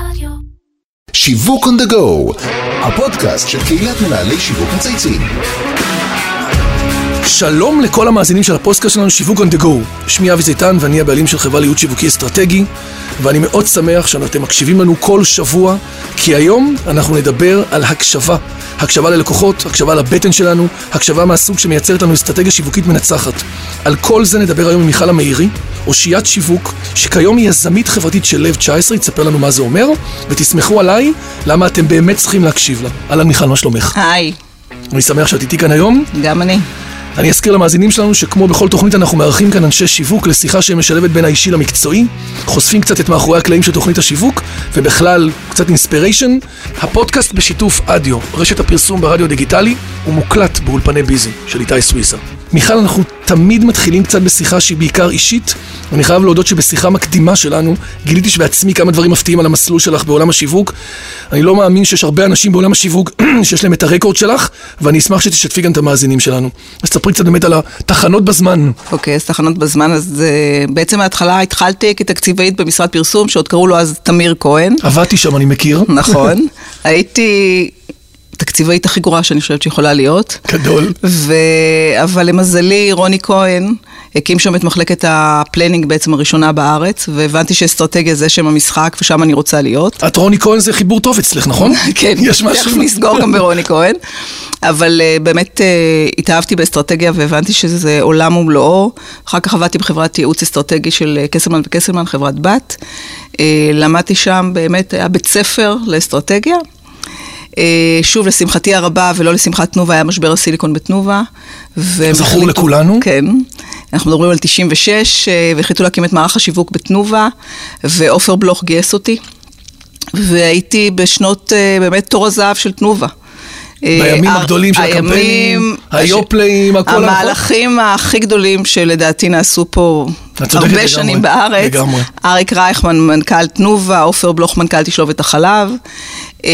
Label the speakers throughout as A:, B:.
A: רדיו.
B: שיווק on the go, הפודקאסט של קהילת מנהלי שיווק מצייצים.
C: שלום לכל המאזינים של הפודקאסט שלנו שיווק on the go. שמי אבי זיתן ואני הבעלים של חברה לייעוץ שיווקי אסטרטגי ואני מאוד שמח שאתם מקשיבים לנו כל שבוע כי היום אנחנו נדבר על הקשבה. הקשבה ללקוחות, הקשבה לבטן שלנו, הקשבה מהסוג שמייצרת לנו אסטרטגיה שיווקית מנצחת. על כל זה נדבר היום עם מיכל המאירי, אושיית שיווק, שכיום היא יזמית חברתית של לב 19, תספר לנו מה זה אומר, ותסמכו עליי למה אתם באמת צריכים להקשיב לה. אהלן מיכל, מה שלומך?
D: היי,
C: אני שמח שאת איתי כאן היום.
D: גם אני.
C: אני אזכיר למאזינים שלנו שכמו בכל תוכנית אנחנו מארחים כאן אנשי שיווק לשיחה שמשלבת בין האישי למקצועי, חושפים קצת את מאחורי הקלעים של תוכנית השיווק, ובכלל קצת אינספיריישן. הפודקאסט בשיתוף אדיו, רשת הפרסום ברדיו דיגיטלי, הוא מוקלט באולפני ביזי של איתי סוויסה. מיכל, אנחנו תמיד מתחילים קצת בשיחה שהיא בעיקר אישית. אני חייב להודות שבשיחה מקדימה שלנו גיליתי שבעצמי כמה דברים מפתיעים על המסלול שלך בעולם השיווק. אני לא מאמין שיש הרבה אנשים בעולם השיווק שיש להם את הרקורד שלך, ואני אשמח שתשתפי גם את המאזינים שלנו. אז תספרי קצת באמת על התחנות בזמן.
D: אוקיי, אז תחנות בזמן, אז uh, בעצם מההתחלה התחלתי כתקציבאית במשרד פרסום, שעוד קראו לו אז תמיר כהן.
C: עבדתי שם, אני מכיר.
D: נכון. הייתי תקציבאית הכי גרועה שאני חושבת שיכולה להיות.
C: גדול.
D: ו... אבל למזלי, רוני כהן הקים שם את מחלקת ה planning בעצם הראשונה בארץ, והבנתי שאסטרטגיה זה שם המשחק, ושם אני רוצה להיות.
C: את רוני כהן זה חיבור טוב אצלך, נכון?
D: כן,
C: יש
D: תכף
C: משהו?
D: נסגור גם ברוני כהן. אבל uh, באמת uh, התאהבתי באסטרטגיה והבנתי שזה עולם ומלואו. אחר כך עבדתי בחברת ייעוץ אסטרטגי של אה, קסלמן וקסלמן, חברת בת. Uh, למדתי שם, באמת היה בית ספר לאסטרטגיה. Uh, שוב, לשמחתי הרבה ולא לשמחת תנובה, היה משבר הסיליקון בתנובה.
C: זכור לכולנו.
D: כן. אנחנו מדברים על 96, אה, והחליטו להקים את מערך השיווק בתנובה, ועופר בלוך גייס אותי. והייתי בשנות אה, באמת תור הזהב של תנובה. אה,
C: בימים הגדולים של הקמפיינים, היופלאים, הכל הנכון?
D: המהלכים הכי גדולים שלדעתי נעשו פה הרבה
C: לגמרי,
D: שנים בארץ.
C: לגמרי.
D: אריק רייכמן, מנכ"ל תנובה, עופר בלוך, מנכ"ל תשלובת החלב. אה,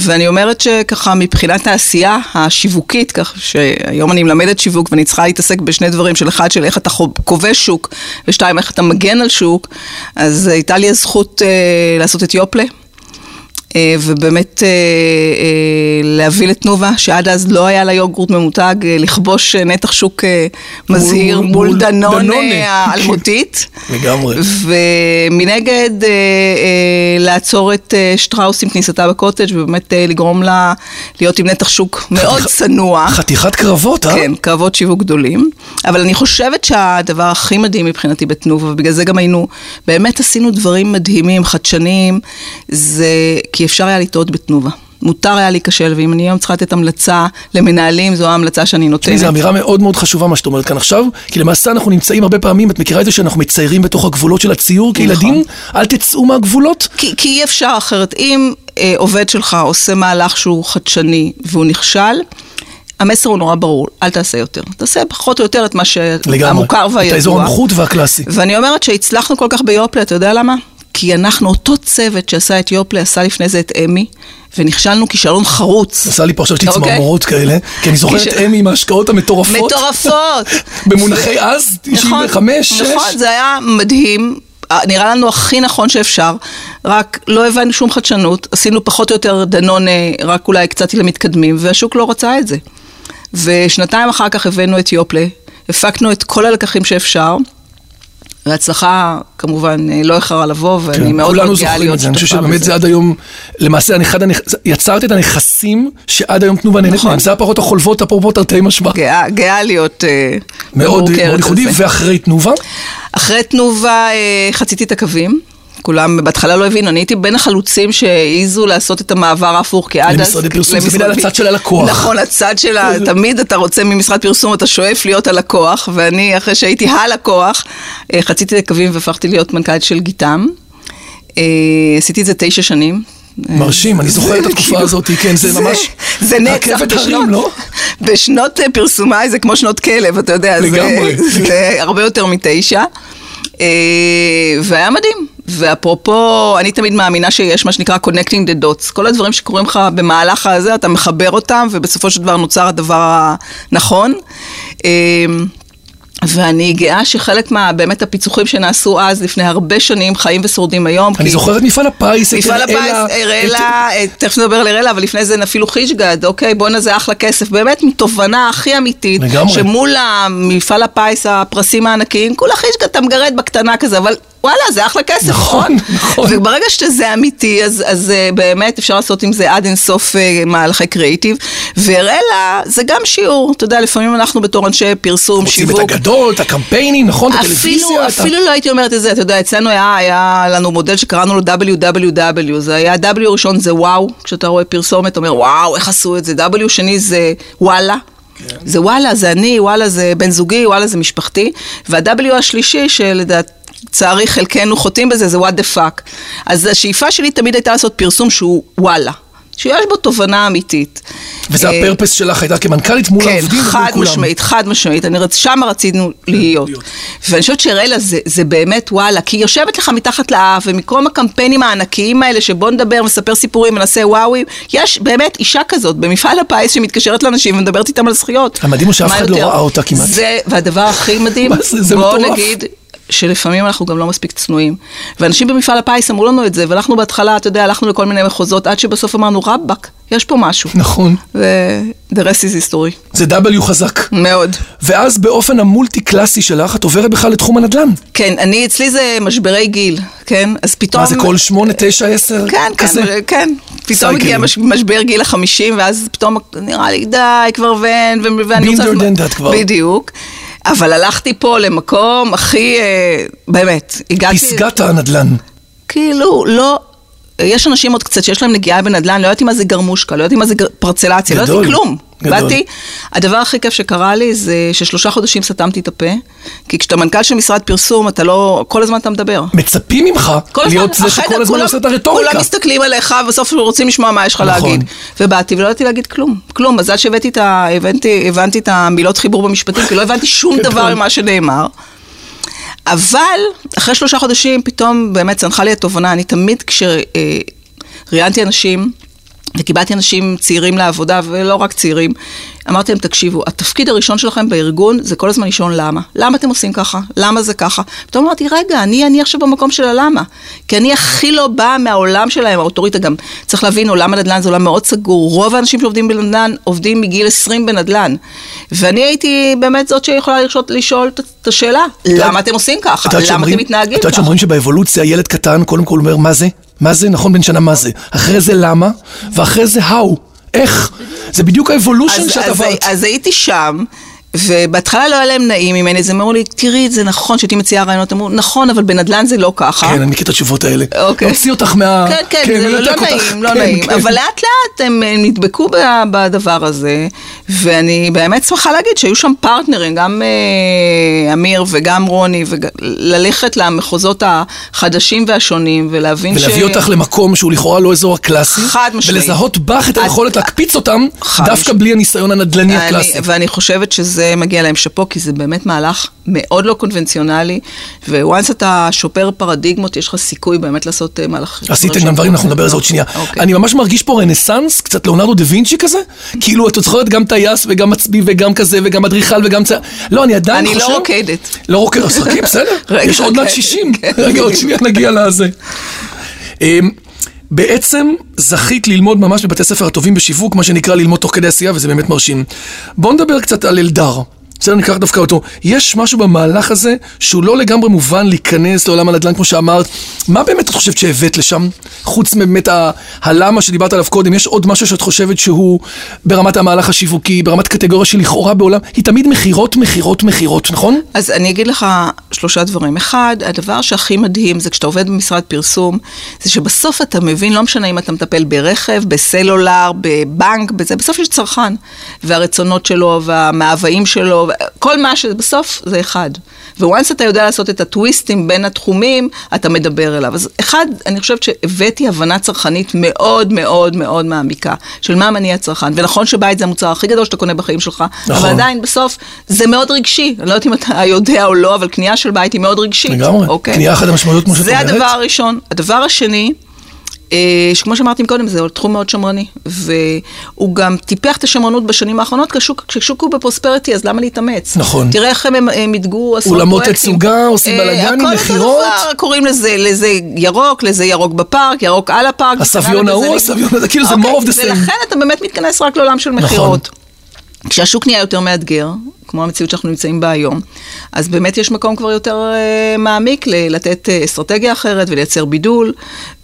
D: ואני אומרת שככה מבחינת העשייה השיווקית, כך שהיום אני מלמדת שיווק ואני צריכה להתעסק בשני דברים של אחד, של איך אתה כובש שוק, ושתיים, איך אתה מגן על שוק, אז הייתה לי הזכות אה, לעשות את יופלה. אה, ובאמת אה, אה, להביא לתנובה, שעד אז לא היה לה יוגורט ממותג, לכבוש נתח שוק מזהיר
C: מול-
D: מול
C: מול
D: דנון
C: דנונה.
D: האלמותית.
C: לגמרי.
D: ומנגד לעצור את שטראוס עם כניסתה בקוטג' ובאמת לגרום לה להיות עם נתח שוק מאוד צנוע.
C: חתיכת קרבות, אה?
D: כן, קרבות שיווק גדולים. אבל אני חושבת שהדבר הכי מדהים מבחינתי בתנובה, ובגלל זה גם היינו, באמת עשינו דברים מדהימים, חדשניים, זה כי אפשר היה לטעות בתנובה. מותר היה להיכשל, ואם אני היום צריכה לתת המלצה למנהלים, זו ההמלצה שאני נותנת.
C: תשמעי, זו אמירה מאוד מאוד חשובה מה שאת אומרת כאן עכשיו, כי למעשה אנחנו נמצאים הרבה פעמים, את מכירה את זה שאנחנו מציירים בתוך הגבולות של הציור כילדים? אל תצאו מהגבולות.
D: כי, כי אי אפשר אחרת. אם אה, עובד שלך עושה מהלך שהוא חדשני והוא נכשל, המסר הוא נורא ברור, אל תעשה יותר. תעשה פחות או יותר את מה
C: לגמרי.
D: שהמוכר והידוע.
C: את האזור הנוחות והקלאסי.
D: ואני אומרת שהצלחנו כל כך ביופלה, אתה יודע למה? כי אנחנו, אותו צוות שעשה את יופלה, עשה לפני זה את אמי, ונכשלנו כישלון חרוץ.
C: עשה לי פה עכשיו שתי. צמרמורות כאלה, כי אני זוכר את
D: כש-
C: אמי עם ההשקעות המטורפות.
D: מטורפות.
C: במונחי אז, 95, 6.
D: נכון, זה היה מדהים. אה, נראה לנו הכי נכון שאפשר, רק לא הבנו שום חדשנות, עשינו פחות או יותר דנון, אה, רק אולי קצת למתקדמים, והשוק לא רצה את זה. ושנתיים אחר כך הבאנו את יופלה, הפקנו את כל הלקחים שאפשר, והצלחה כמובן אה, לא איחרה לבוא, ואני מאוד
C: כן, כולנו
D: מאוד גאה
C: זוכרים
D: להיות
C: את זה, אני חושב
D: שותפה
C: שבאמת
D: בזה.
C: זה עד היום, למעשה אחד הנכ... יצרת את הנכסים שעד היום תנובה נהנית
D: נכון.
C: מהם, זה הפרות החולבות, אפרופו תרתי משמע.
D: גאה, גאה להיות אה,
C: מאוד
D: ממורקרת
C: מאוד ייחודי. ואחרי תנובה,
D: אחרי תנובה אה, חציתי את הקווים. כולם בהתחלה לא הבינו, אני הייתי בין החלוצים שהעיזו לעשות את המעבר ההפוך, כי עד אז...
C: למשרדי פרסום, זה על הצד של הלקוח.
D: נכון, הצד של ה... תמיד אתה רוצה ממשרד פרסום, אתה שואף להיות הלקוח, ואני, אחרי שהייתי הלקוח, אה, חציתי את הקווים והפכתי להיות מנכ"לית של גיתם. אה, עשיתי את זה תשע שנים.
C: מרשים, אני זוכר את התקופה הזאת, כן, זה ממש
D: זה נצח בשנות,
C: הרים, לא?
D: בשנות אה, פרסומיי זה כמו שנות כלב, אתה יודע, זה-
C: לגמרי.
D: זה הרבה יותר מתשע. אה, והיה מדהים. ואפרופו, אני תמיד מאמינה שיש מה שנקרא connecting the dots. כל הדברים שקורים לך במהלך הזה, אתה מחבר אותם, ובסופו של דבר נוצר הדבר הנכון. אה, ואני גאה שחלק מה, באמת הפיצוחים שנעשו אז, לפני הרבה שנים, חיים ושורדים היום.
C: אני
D: כי-
C: זוכר את מפעל הפיס, את
D: מפעל הפיס,
C: אראלה,
D: אראלה, תכף נדבר על אראלה, אבל לפני זה אפילו חישגד, אוקיי, בואנה זה אחלה כסף, באמת מתובנה הכי אמיתית,
C: לגמרי.
D: שמול מפעל הפיס, הפרסים הענקיים, כולה חישגד, אתה מגרד בקטנה כזה, אבל וואלה, זה אחלה כסף,
C: נכון, נכון.
D: וברגע שזה אמיתי, אז, אז אה, באמת אפשר לעשות עם זה עד אינסוף אה, מהלכי קריאיטיב, ואראלה זה גם שיעור, אתה יודע, לפעמים אנחנו בתור אנשי פרסום,
C: רוצים את
D: שיווק,
C: הגדול, את הקמפיינים, נכון? את
D: אפילו,
C: הטלוויזיה. את ה-
D: אפילו לא הייתי אומרת את זה, אתה יודע, אצלנו היה, היה לנו מודל שקראנו לו WWW, זה היה W ראשון זה וואו, כשאתה רואה פרסומת, אתה אומר וואו, איך עשו את זה, W שני זה וואלה. זה וואלה, זה אני, וואלה זה בן זוגי, וואלה זה משפחתי, וה-W השלישי, שלדעת... לצערי חלקנו חוטאים בזה, זה what the fuck. אז השאיפה שלי תמיד הייתה לעשות פרסום שהוא וואלה, שיש בו תובנה אמיתית.
C: וזה
D: אה,
C: הפרפס שלך הייתה כמנכ"לית מול
D: כן,
C: העובדים ומול
D: חד
C: כולם.
D: משמעית, חד משמעית, אני רצ... שם רצינו להיות. ואני חושבת שהראלה זה, זה באמת וואלה, כי היא יושבת לך מתחת לאף, ומקום הקמפיינים הענקיים האלה, שבוא נדבר, נספר סיפורים, ונעשה וואוי, יש באמת אישה כזאת במפעל הפיס שמתקשרת לאנשים ומדברת איתם על זכיות.
C: המדהים הוא שאף אחד לא? ראה אותה כמעט.
D: זה, והדבר הכי מדהים,
C: מה זה? זה
D: בוא
C: מטורף.
D: נגיד... שלפעמים אנחנו גם לא מספיק צנועים. ואנשים במפעל הפיס אמרו לנו את זה, ואנחנו בהתחלה, אתה יודע, הלכנו לכל מיני מחוזות, עד שבסוף אמרנו, רבאק, יש פה משהו.
C: נכון.
D: ו-the rest is history.
C: זה W חזק.
D: מאוד.
C: ואז באופן המולטי קלאסי שלך, את עוברת בכלל לתחום הנדל"ן.
D: כן, אני, אצלי זה משברי גיל, כן? אז פתאום...
C: מה זה כל שמונה, תשע, עשר?
D: כן,
C: כזה?
D: כן, כן. פתאום. הגיע מש, משבר גיל החמישים, ואז פתאום נראה לי, די, כבר ואין, ואני רוצה...
C: done that כבר.
D: בדיוק. אבל הלכתי פה למקום הכי, אה, באמת, הגעתי...
C: פסגת הנדל"ן.
D: כאילו, לא... יש אנשים עוד קצת שיש להם נגיעה בנדל"ן, לא ידעתי מה זה גרמושקה, לא ידעתי מה זה גר- פרצלציה, לא
C: גדול,
D: ידעתי כלום.
C: גדול.
D: באתי, הדבר הכי כיף שקרה לי זה ששלושה חודשים סתמתי את הפה, כי כשאתה מנכ"ל של משרד פרסום, אתה לא... כל הזמן אתה מדבר.
C: מצפים ממך להיות זה שכל הזמן עושה את הרטוריקה.
D: כולם מסתכלים עליך, ובסוף רוצים לשמוע מה יש לך
C: נכון.
D: להגיד. ובאתי ולא ידעתי להגיד כלום. כלום, מזל שהבאתי את ה... הבנתי, הבנתי את המילות חיבור במשפטים, כי לא הבנתי שום
C: גדול.
D: דבר ממה שנאמר. אבל אחרי שלושה חודשים פתאום באמת צנחה לי התובנה, אני תמיד כשראיינתי אנשים וקיבלתי אנשים צעירים לעבודה, ולא רק צעירים, אמרתי להם, תקשיבו, התפקיד הראשון שלכם בארגון זה כל הזמן לשאול למה. למה אתם עושים ככה? למה זה ככה? פתאום אמרתי, רגע, אני, אני עכשיו במקום של הלמה. כי אני הכי לא באה מהעולם שלהם, האוטוריטה גם, צריך להבין, עולם הנדל"ן זה עולם מאוד סגור. רוב האנשים שעובדים בנדל"ן עובדים מגיל 20 בנדל"ן. ואני הייתי באמת זאת שיכולה לשאול, לשאול את- השאלה, למה אתם עושים ככה? למה אתם מתנהגים
C: את יודעת
D: ככה?
C: שאומרים שבאבולוציה ילד קטן קודם כל אומר מה זה? מה זה? נכון בן שנה מה זה? אחרי זה למה? ואחרי זה how? איך? זה בדיוק האבולושן שאת עברת.
D: אז הייתי שם, ובהתחלה לא היה להם נעים ממני, אז הם אמרו לי, תראי, זה נכון שהייתי מציעה רעיונות, אמרו, נכון, אבל בנדל"ן זה לא ככה.
C: כן, אני מכיר את התשובות האלה.
D: אוקיי.
C: להוציא אותך מה...
D: כן, כן, זה לא, לא
C: אותך.
D: נעים, לא
C: כן,
D: נעים.
C: כן.
D: אבל לאט לאט הם אה, נדבקו בדבר הזה, ואני באמת שמחה להגיד שהיו שם פרטנרים, גם אה, אמיר וגם רוני, וללכת למחוזות החדשים והשונים, ולהבין ש...
C: ולהביא אותך למקום שהוא לכאורה לא אזור הקלאסי.
D: חד משמעית.
C: ולזהות בך את היכולת להקפיץ אותם, דווקא. בלי הניסיון הנדל"ני הקלאסי.
D: ואני חושבת שזה מגיע להם שאפו, כי זה באמת מהלך מאוד לא קונבנציונלי, וואנס אתה שופר פרדיגמות, יש לך סיכוי באמת לעשות אה, מהלך...
C: עשיתם גם דברים, אנחנו נדבר על זה עוד שנייה.
D: אוקיי.
C: אני ממש מרגיש פה רנסאנס, קצת ליאונרדו דה וינצ'י כזה, כאילו את זוכרת גם טייס וגם מצביא וגם כזה וגם אדריכל וגם צ... לא, אני עדיין
D: אני
C: חושב...
D: לא רוקדת.
C: לא רוקדת, אז חכי, בסדר. יש עוד מעט
D: כן,
C: 60.
D: כן.
C: רגע, עוד שנייה נגיע לזה. בעצם זכית ללמוד ממש בבתי ספר הטובים בשיווק, מה שנקרא ללמוד תוך כדי עשייה, וזה באמת מרשים. בואו נדבר קצת על אלדר. בסדר, ניקח דווקא אותו. יש משהו במהלך הזה שהוא לא לגמרי מובן להיכנס לעולם הנדל"ן, כמו שאמרת. מה באמת את חושבת שהבאת לשם? חוץ באמת ה- הלמה שדיברת עליו קודם, יש עוד משהו שאת חושבת שהוא ברמת המהלך השיווקי, ברמת קטגוריה שלכאורה בעולם, היא תמיד מכירות, מכירות, מכירות, נכון?
D: אז אני אגיד לך שלושה דברים. אחד, הדבר שהכי מדהים זה כשאתה עובד במשרד פרסום, זה שבסוף אתה מבין, לא משנה אם אתה מטפל ברכב, בסלולר, בבנק, בזה, בסוף יש צרכן. והרצונות שלו, והמאוויים שלו, כל מה שבסוף זה אחד. וואנס אתה יודע לעשות את הטוויסטים בין התחומים, אתה מדבר אליו. אז אחד, אני חושבת שהבאתי הבנה צרכנית מאוד מאוד מאוד מעמיקה, של מה מניע הצרכן. ונכון שבית זה המוצר הכי גדול שאתה קונה בחיים שלך,
C: נכון.
D: אבל עדיין בסוף זה מאוד רגשי. אני לא יודעת אם אתה יודע או לא, אבל קנייה של בית היא מאוד רגשית.
C: לגמרי.
D: אוקיי?
C: קנייה אחת המשמעויות, כמו שאת
D: זה
C: אומרת.
D: הדבר הראשון. הדבר השני, שכמו שאמרתי קודם, זה תחום מאוד שמרני, והוא גם טיפח את השמרנות בשנים האחרונות, כששוק, הוא בפרוספריטי, אז למה להתאמץ?
C: נכון.
D: תראה איך הם, מיתגו עשרות
C: אולמות
D: פרויקטים.
C: תצוגה, עושים
D: אה,
C: בלאגנים,
D: הכל
C: מכירות.
D: אותו דבר, קוראים לזה, לזה ירוק, לזה ירוק בפארק, ירוק על הפארק.
C: הסביון ההוא, הסביון. הזה, כאילו זה
D: אוקיי,
C: more of the same.
D: ולכן אתה באמת מתכנס רק לעולם של
C: נכון.
D: כשהשוק נהיה יותר מאתגר, כמו המציאות שאנחנו נמצאים בה היום, אז באמת יש מקום כבר יותר uh, מעמיק ל- לתת uh, אסטרטגיה אחרת ולייצר בידול,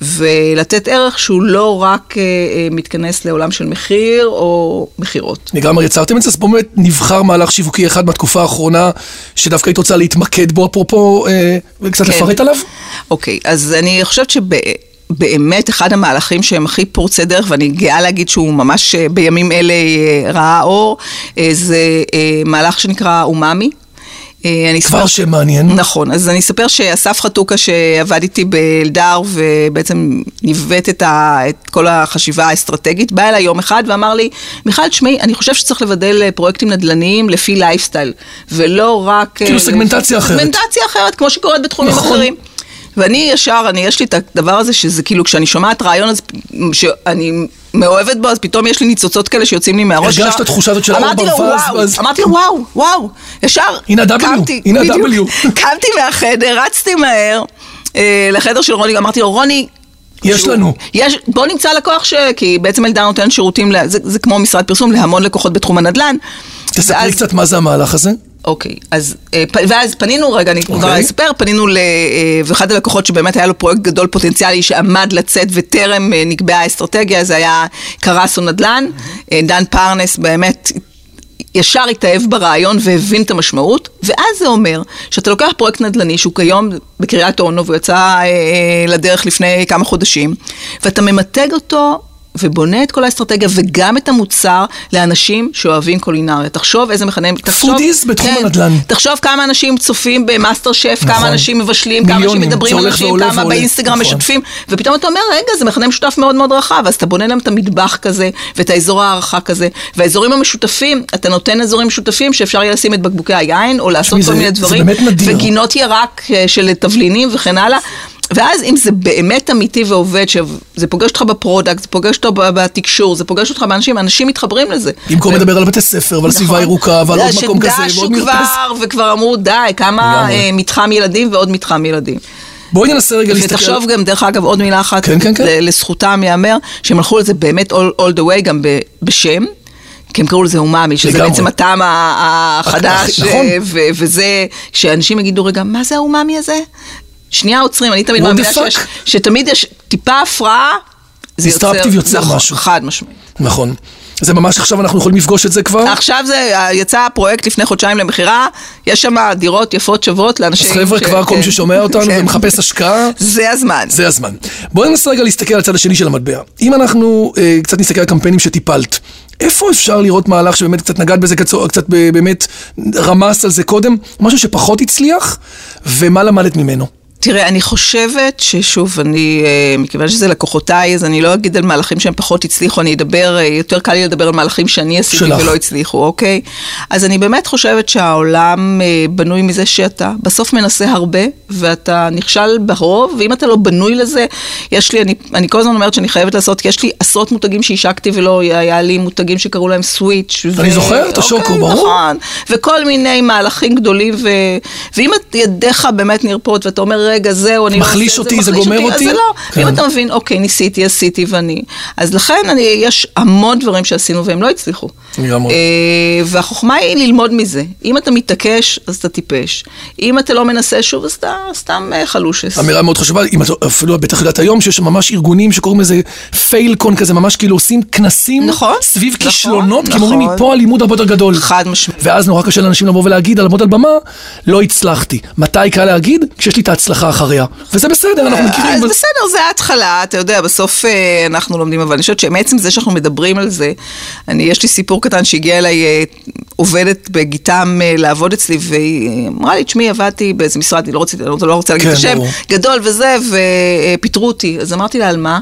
D: ולתת ערך שהוא לא רק uh, uh, מתכנס לעולם של מחיר או מכירות.
C: לגמרי יצרתם את זה, אז באמת נבחר מהלך שיווקי אחד מהתקופה האחרונה, שדווקא היית רוצה להתמקד בו, אפרופו, אה, וקצת
D: כן.
C: לפרט עליו?
D: אוקיי, אז אני חושבת שבאמת אחד המהלכים שהם הכי פורצי דרך, ואני גאה להגיד שהוא ממש אה, בימים אלה אה, ראה אור, אה, זה מהלך שנקרא אומאמי. אני
C: כבר
D: אספר-
C: שם מעניין.
D: נכון, אז אני אספר שאסף חתוקה שעבד איתי באלדר ובעצם ניווט את, ה, את כל החשיבה האסטרטגית, בא אליי יום אחד ואמר לי, מיכל, תשמעי, אני חושב שצריך לבדל פרויקטים נדל"ניים לפי לייפסטייל, ולא רק...
C: כאילו סגמנטציה אחרת.
D: סגמנטציה אחרת, כמו שקורית בתחומים
C: נכון.
D: אחרים. ואני ישר, אני, יש לי את הדבר הזה שזה כאילו, כשאני שומעת רעיון אז, שאני מאוהבת בו, אז פתאום יש לי ניצוצות כאלה שיוצאים לי מהראש.
C: הרגשת את התחושה הזאת של
D: העור
C: ברווז,
D: אמרתי לו, וואו, וואו, ישר.
C: הנה ה-W, הנה. ה-W.
D: קמתי מהחדר, רצתי מהר אה, לחדר של רוני, אמרתי לו, רוני...
C: יש לנו.
D: יש, בוא נמצא לקוח ש... כי בעצם אלדר נותן שירותים, זה, זה כמו משרד פרסום להמון לקוחות בתחום הנדל"ן.
C: תספרי
D: ואז-
C: קצת מה זה המהלך הזה.
D: אוקיי, אז, אה, ואז פנינו, רגע, אני כבר
C: אוקיי.
D: אספר, פנינו ל... אה, ואחד הלקוחות שבאמת היה לו פרויקט גדול פוטנציאלי שעמד לצאת וטרם אה, נקבעה האסטרטגיה, זה היה קרסו נדל"ן. דן פרנס באמת ישר התאהב ברעיון והבין את המשמעות, ואז זה אומר שאתה לוקח פרויקט נדל"ני שהוא כיום בקריית אונו והוא יצא אה, לדרך לפני כמה חודשים, ואתה ממתג אותו ובונה את כל האסטרטגיה וגם את המוצר לאנשים שאוהבים קולינריה. תחשוב איזה מכנה... תחשוב-
C: foodies בתחום
D: כן,
C: הנדל"ן.
D: תחשוב כמה אנשים צופים במאסטר שף,
C: נכון.
D: כמה אנשים מבשלים, כמה אנשים מדברים על אנשים, כמה
C: ועולה.
D: באינסטגרם
C: נכון.
D: משתפים, ופתאום אתה אומר, רגע, זה מכנה משותף מאוד מאוד רחב, אז אתה בונה להם את המטבח כזה, ואת האזור הארחה כזה, והאזורים המשותפים, אתה נותן אזורים משותפים שאפשר יהיה לשים את בקבוקי היין, או לעשות כל מיני דברים. וגינות ירק אה, של תבלינים וכן הלאה. ואז אם זה באמת אמיתי ועובד, שזה פוגש אותך ב product, זה פוגש אותך בתקשור, זה פוגש אותך באנשים, אנשים מתחברים לזה.
C: במקום
D: ו-
C: לדבר על בתי ספר ועל סביבה
D: נכון.
C: ירוקה ועל עוד מקום כזה ועוד מרפס.
D: כבר, וכבר אמרו, די, כמה. אה, מתחם ילדים ועוד מתחם ילדים.
C: בואי ננסה רגע להסתכל.
D: ותחשוב גם, דרך אגב, עוד מילה אחת,
C: כן, כן, כן.
D: לזכותם ייאמר, שהם הלכו לזה באמת all, all the way, גם ב- בשם. כי הם קראו לזה אומאמי, שזה
C: לגמרי.
D: בעצם הטעם החדש,
C: נכון.
D: אה, וזה, שאנשים יגידו, רגע, מה זה האומאמי הזה? שנייה עוצרים, אני תמיד מאמינה? שיש, שתמיד יש טיפה הפרעה, זה
C: Disruptive יוצר
D: נכון,
C: משהו.
D: חד משמעית.
C: נכון. זה ממש עכשיו אנחנו יכולים לפגוש את זה כבר.
D: עכשיו זה, יצא פרויקט לפני חודשיים למכירה, יש שם דירות יפות שוות לאנשים.
C: אז חבר'ה,
D: ש-
C: כבר כל מי
D: כן.
C: ששומע אותנו
D: כן.
C: ומחפש השקעה,
D: זה הזמן.
C: זה הזמן. בואי ננסה רגע להסתכל על הצד השני של המטבע. אם אנחנו אה, קצת נסתכל על קמפיינים שטיפלת, איפה אפשר לראות מהלך שבאמת קצת נגעת בזה, קצת, קצת באמת רמזת על זה קודם, משהו שפחות הצליח, ומה למדת ממנו?
D: תראה, אני חושבת ששוב, אני, אה, מכיוון שזה לקוחותיי, אז אני לא אגיד על מהלכים שהם פחות הצליחו, אני אדבר, אה, יותר קל לי לדבר על מהלכים שאני עשיתי
C: שלך.
D: ולא הצליחו, אוקיי? אז אני באמת חושבת שהעולם אה, בנוי מזה שאתה בסוף מנסה הרבה, ואתה נכשל ברוב, ואם אתה לא בנוי לזה, יש לי, אני, אני כל הזמן אומרת שאני חייבת לעשות, כי יש לי עשרות מותגים שהשקתי ולא, היה לי מותגים שקראו להם סוויץ'.
C: אני זוכר את השוקו,
D: אוקיי,
C: ברור.
D: נכון, וכל מיני מהלכים גדולים, ו... ואם את ידיך באמת נרפות, ואתה אומר, רגע, זהו, אני לא
C: מחליש
D: עושה את
C: אותי, זה גומר
D: אז
C: אותי?
D: זה לא.
C: כן.
D: ואם אתה מבין, אוקיי, ניסיתי, עשיתי ואני... אז לכן אני, יש המון דברים שעשינו והם לא הצליחו.
C: לגמרי.
D: אה, והחוכמה היא ללמוד מזה. אם אתה מתעקש, אז אתה טיפש. אם אתה לא מנסה שוב, אז אתה סתם אה, חלושס.
C: אמירה מאוד חשובה, אם את אפילו בטח יודעת היום שיש ממש ארגונים שקוראים לזה פיילקון כזה, ממש כאילו עושים כנסים
D: נכון,
C: סביב
D: נכון,
C: כישלונות, כי הם
D: נכון.
C: אומרים מפה הלימוד הרבה יותר גדול.
D: חד משמעית.
C: ואז נורא קשה לאנשים לבוא ולהגיד, על לעמוד על במה, לא הצלחתי. מתי קל להגיד? כשיש לי את ההצלחה אחריה. וזה בסדר, אנחנו מכירים.
D: אז. בסדר, זה ההתחלה, אתה יודע, בסוף אה, אנחנו לומדים, אבל אני חושבת שמעצם זה שאנחנו מדברים על זה, אני, יש לי סיפור קטן שהגיע אליי אה, עובדת בגיטם אה, לעבוד אצלי, והיא אמרה לי, תשמעי, עבדתי באיזה משרד, אני לא רוצה, לא, רוצה להגיד
C: כן,
D: את השם. גדול וזה, ופיטרו אותי. אז אמרתי לה, על מה?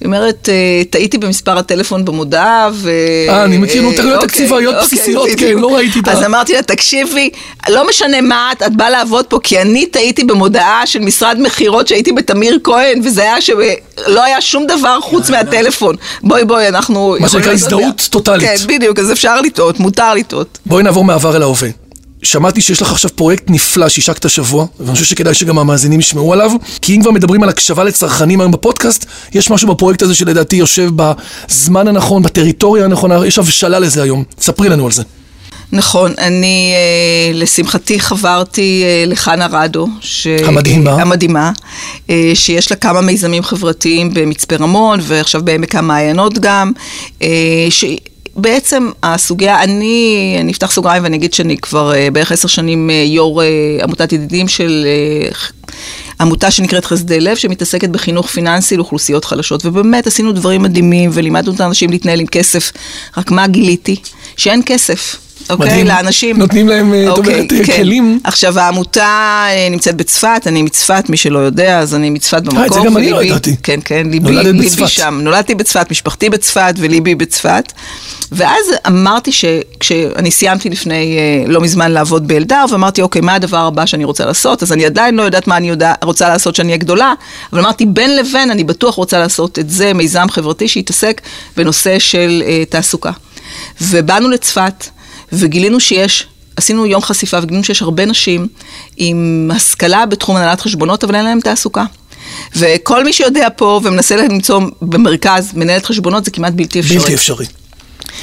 D: היא אומרת, אה, טעיתי במספר הטלפון במודעה, ו...
C: אה, אני מכיר, נו,
D: אוקיי,
C: תקציביות
D: אוקיי,
C: בסיסיות, כן. לא ראיתי את ה...
D: אז אמרתי לה, תקשיבי, לא משנה מה את, את באה לעבוד פה, כי אני טעיתי במודעה של משרד מכירות שהייתי בתמיר כהן, וזה היה שלא היה שום דבר חוץ מהטלפון. בואי, בואי, אנחנו...
C: מה שנקרא. הזדהות טוטאלית.
D: כן, בדיוק, אז אפשר לטעות, מותר לטעות.
C: בואי נעבור מהעבר אל ההווה. שמעתי שיש לך עכשיו פרויקט נפלא שהשקת השבוע, ואני חושב שכדאי שגם המאזינים ישמעו עליו, כי אם כבר מדברים על הקשבה לצרכנים היום בפודקאסט, יש משהו בפרויקט הזה שלדעתי יושב בזמן הנכון, בטריטוריה הנכונה, יש הבשלה לזה היום. ספרי לנו על זה.
D: נכון, אני אה, לשמחתי חברתי אה, לחנה רדו. ש...
C: המדהימה.
D: המדהימה, אה, שיש לה כמה מיזמים חברתיים במצפה רמון, ועכשיו בעמק המעיינות גם, אה, ש... בעצם הסוגיה, אני, אני אפתח סוגריים ואני אגיד שאני כבר אה, בערך עשר שנים אה, יו"ר אה, עמותת ידידים של עמותה שנקראת חסדי לב, שמתעסקת בחינוך פיננסי לאוכלוסיות חלשות, ובאמת עשינו דברים מדהימים ולימדנו את האנשים להתנהל עם כסף, רק מה גיליתי? שאין כסף. אוקיי,
C: מדהים.
D: לאנשים.
C: נותנים להם, אה, את
D: אוקיי,
C: אומרת,
D: כן.
C: כלים.
D: עכשיו, העמותה אה, נמצאת בצפת, אני מצפת, מי שלא יודע, אז אני מצפת במקור.
C: אה, את זה גם אני לא ידעתי.
D: כן, כן, ליבי, ליבי
C: בצפת.
D: שם. נולדתי בצפת, משפחתי בצפת וליבי בצפת. ואז אמרתי שכשאני סיימתי לפני אה, לא מזמן לעבוד באלדר, ואמרתי, אוקיי, מה הדבר הבא שאני רוצה לעשות? אז אני עדיין לא יודעת מה אני יודע, רוצה לעשות שאני אהיה גדולה, אבל אמרתי, בין לבין, אני בטוח רוצה לעשות את זה, מיזם חברתי שיתעסק בנושא של אה, תעסוקה. ובאנו לצפת, וגילינו שיש, עשינו יום חשיפה וגילינו שיש הרבה נשים עם השכלה בתחום הנהלת חשבונות, אבל אין להם תעסוקה. וכל מי שיודע פה ומנסה למצוא במרכז מנהלת חשבונות זה כמעט בלתי אפשרי.
C: בלתי אפשרי.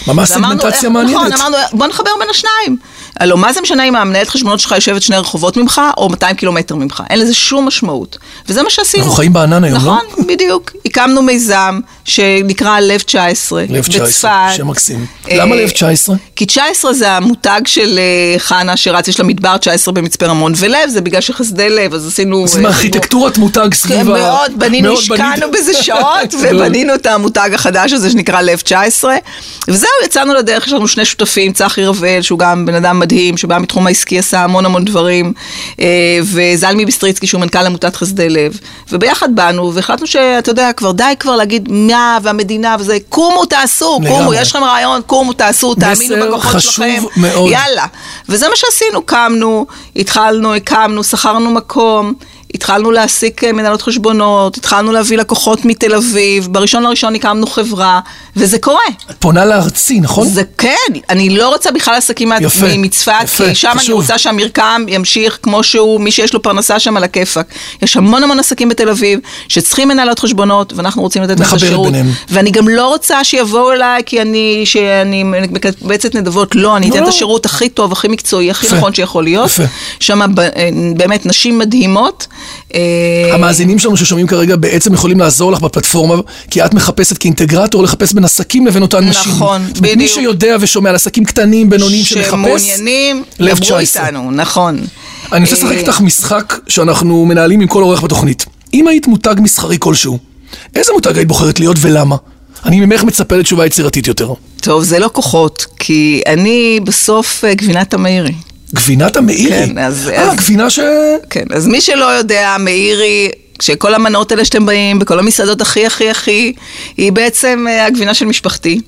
C: ממש סגמנטציה
D: אה,
C: מעניינת.
D: נכון, אמרנו, בוא נחבר בין השניים. הלוא מה זה משנה אם המנהלת חשבונות שלך יושבת שני רחובות ממך, או 200 קילומטר ממך? אין לזה שום משמעות. וזה מה שעשינו.
C: אנחנו חיים בענן היום, לא?
D: נכון, בדיוק. הקמנו מיזם שנקרא לב 19.
C: לב 19,
D: בצפת.
C: שם מקסים.
D: אה,
C: למה לב 19?
D: כי 19 זה המותג של אה, חנה שרץ, יש לה מדבר 19 במצפה רמון, ולב זה בגלל שחסדי לב, אז עשינו...
C: זה
D: אה,
C: מארכיטקטורת מותג
D: כן,
C: סביב ה...
D: מאוד, בנינו, השקענו. בזה שעות. ובנינו את המותג החדש הזה שנקרא לב 19. וזהו, יצאנו לדרך, יש לנו שני שותפים, צחי רבל, שהוא גם בן אדם מדהים, שבא מתחום העסקי, עשה המון המון דברים, אה, וזלמי ביסטריצקי, שהוא מנכ"ל עמותת חסדי לב. וביחד באנו, והחלטנו שאתה יודע, כבר די כבר להגיד מה והמדינה וזה, קומו, תעשו, קומו,
C: לגמרי.
D: יש לכם רעיון, קומו, תעשו, תאמינו בכוחות שלכם.
C: מאוד.
D: יאללה. וזה מה שעשינו, קמנו, התחלנו, הקמנו, שכרנו מקום. התחלנו להעסיק אה, מנהלות חשבונות, התחלנו להביא לקוחות מתל אביב, בראשון לראשון הקמנו חברה, וזה קורה.
C: את פונה לארצי, נכון?
D: זה כן, אני לא רוצה בכלל עסקים מצפת, כי שם אני
C: חשוב.
D: רוצה שהמרקם ימשיך כמו שהוא, מי שיש לו פרנסה שם על הכיפאק. יש המון המון עסקים בתל אביב שצריכים מנהלות חשבונות, ואנחנו רוצים לתת להם את השירות.
C: ביניהם.
D: ואני גם לא רוצה שיבואו אליי כי אני, שאני מקבצת נדבות, לא, אני
C: לא,
D: אתן את
C: לא.
D: השירות הכי טוב, הכי מקצועי, הכי
C: יפה,
D: נכון שיכול להיות.
C: יפה.
D: שם אה, באמת נשים מדהימות. אה,
C: המאזינים שלנו ששומעים כרגע בעצם יכולים לעזור לך בפלטפורמה, כי את מחפשת כאינטגרטור לחפש בין עסקים לבין אותן נשים.
D: נכון,
C: אומרת, מי
D: בדיוק.
C: שיודע ושומע על עסקים קטנים, בינוניים, שמחפש,
D: שמעוניינים, דברו
C: 19.
D: איתנו, נכון.
C: אני רוצה לשחק
D: אה,
C: איתך משחק שאנחנו מנהלים עם כל אורח בתוכנית. אם היית מותג מסחרי כלשהו, איזה מותג היית בוחרת להיות ולמה? אני ממך מצפה לתשובה יצירתית יותר.
D: טוב, זה לא כוחות, כי אני בסוף אה, גבינת המאירי.
C: גבינת המאירי.
D: כן, אז-
C: אה,
D: אז-
C: גבינה ש...
D: כן, אז מי שלא יודע, מאירי, שכל המנות האלה שאתם באים, בכל המסעדות הכי הכי הכי, היא בעצם אה, הגבינה של משפחתי.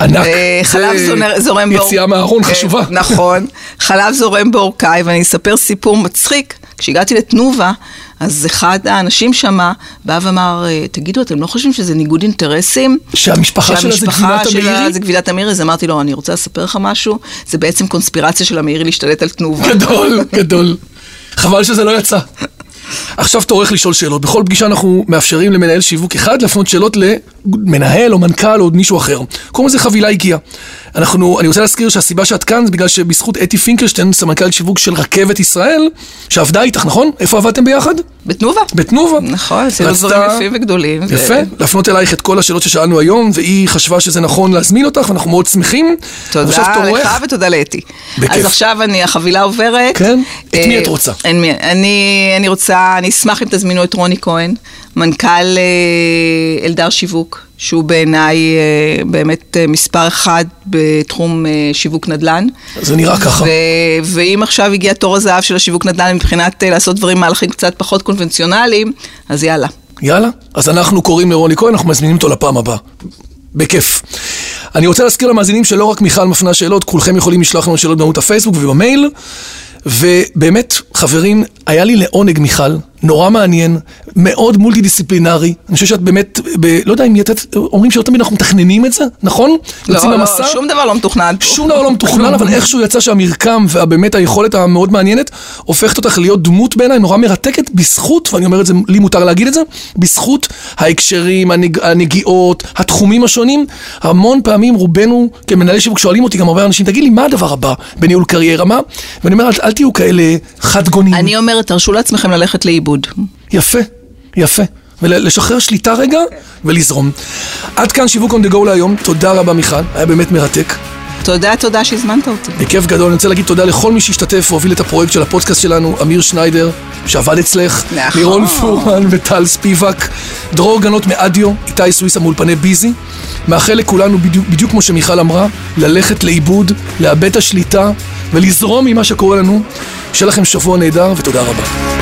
C: ענק.
D: אה, חלב זורם.
C: יציאה מהארון
D: כן,
C: חשובה.
D: נכון. חלב זורם בעורקיי, ואני אספר סיפור מצחיק. כשהגעתי לתנובה, אז אחד האנשים שם בא ואמר, אה, תגידו, אתם לא חושבים שזה ניגוד אינטרסים?
C: שהמשפחה שלה זה
D: שהמשפחה
C: גבינת
D: שלה
C: המאירי?
D: זה גבינת המאירי, אז אמרתי לו, אני רוצה לספר לך משהו, זה בעצם קונספירציה של המאירי להשתלט על תנובה.
C: גדול, גדול. חבל שזה לא יצא. עכשיו תורך לשאול שאלות. בכל פגישה אנחנו מאפשרים למנהל שיווק אחד להפנות שאלות למנהל או מנכ"ל או מישהו אחר. קוראים לזה חבילה הגיעה. אנחנו, אני רוצה להזכיר שהסיבה שאת כאן זה בגלל שבזכות אתי פינקלשטיין, סמנכ"ל שיווק של רכבת ישראל, שעבדה איתך, נכון? איפה עבדתם ביחד?
D: בתנובה.
C: בתנובה.
D: נכון, עשינו דברים יפים וגדולים. ו-
C: יפה, להפנות אלייך את כל השאלות ששאלנו היום, והיא חשבה שזה נכון להזמין אותך, ואנחנו מאוד שמחים.
D: תודה
C: תורך.
D: לך ותודה לאתי.
C: בכיף.
D: אז עכשיו אני, החבילה עוברת.
C: כן? את מי
D: אה,
C: את רוצה?
D: אין מי- אני, אני רוצה, אני אשמח אם תזמינו את רוני כהן, מנכ"ל אה, אלדר שיווק, שהוא בעיניי אה, באמת אה, מספר אחד בתחום שיווק נדל"ן.
C: זה נראה ככה.
D: ו- ואם עכשיו הגיע תור הזהב של השיווק נדל"ן מבחינת לעשות דברים, מהלכים קצת פחות קונבנציונליים, אז יאללה.
C: יאללה. אז אנחנו קוראים לרוני כהן, אנחנו מזמינים אותו לפעם הבאה. בכיף. אני רוצה להזכיר למאזינים שלא רק מיכל מפנה שאלות, כולכם יכולים לשלוח לנו שאלות בעמוד הפייסבוק ובמייל. ובאמת, חברים, היה לי לעונג מיכל, נורא מעניין, מאוד מולטי דיסציפלינרי. אני חושב שאת באמת, ב, לא יודע אם יתת, אומרים שלא תמיד אנחנו מתכננים את זה, נכון?
D: לא, לא,
C: למסע?
D: שום דבר לא מתוכנן.
C: שום דבר לא מתוכנן, אבל איכשהו יצא שהמרקם והבאמת היכולת המאוד מעניינת הופכת אותך להיות דמות בעיניי נורא מרתקת בזכות, ואני אומר את זה, לי מותר להגיד את זה, בזכות ההקשרים, הנג, הנגיעות, התחומים השונים. המון פעמים רובנו כמנהלי שיווק שואלים אותי, גם הרבה אנשים, תגיד לי, מה הדבר הבא בניהול קריירה, מה? ואני אומר, אל, אל תהיו כאלה חד גונים.
D: אני אומרת, תרשו לעצמכם ללכת לאיבוד.
C: יפה, יפה. ולשחרר שליטה רגע ולזרום. עד כאן שיווק on the go להיום, תודה רבה מיכל, היה באמת מרתק.
D: תודה, תודה שהזמנת אותי.
C: בכיף גדול, אני רוצה להגיד תודה לכל מי שהשתתף והוביל את הפרויקט של הפודקאסט שלנו, אמיר שניידר, שעבד אצלך,
D: נכון.
C: לירון פורמן וטל ספיבק, דרור גנות מאדיו, איתי סוויסה מאולפני ביזי. מאחל לכולנו, בדיוק, בדיוק כמו שמיכל אמרה, ללכת לאיבוד, לאבד את השליטה ולזרום ממה שקורה לנו. שיהיה לכם שבוע נהדר ותודה רבה.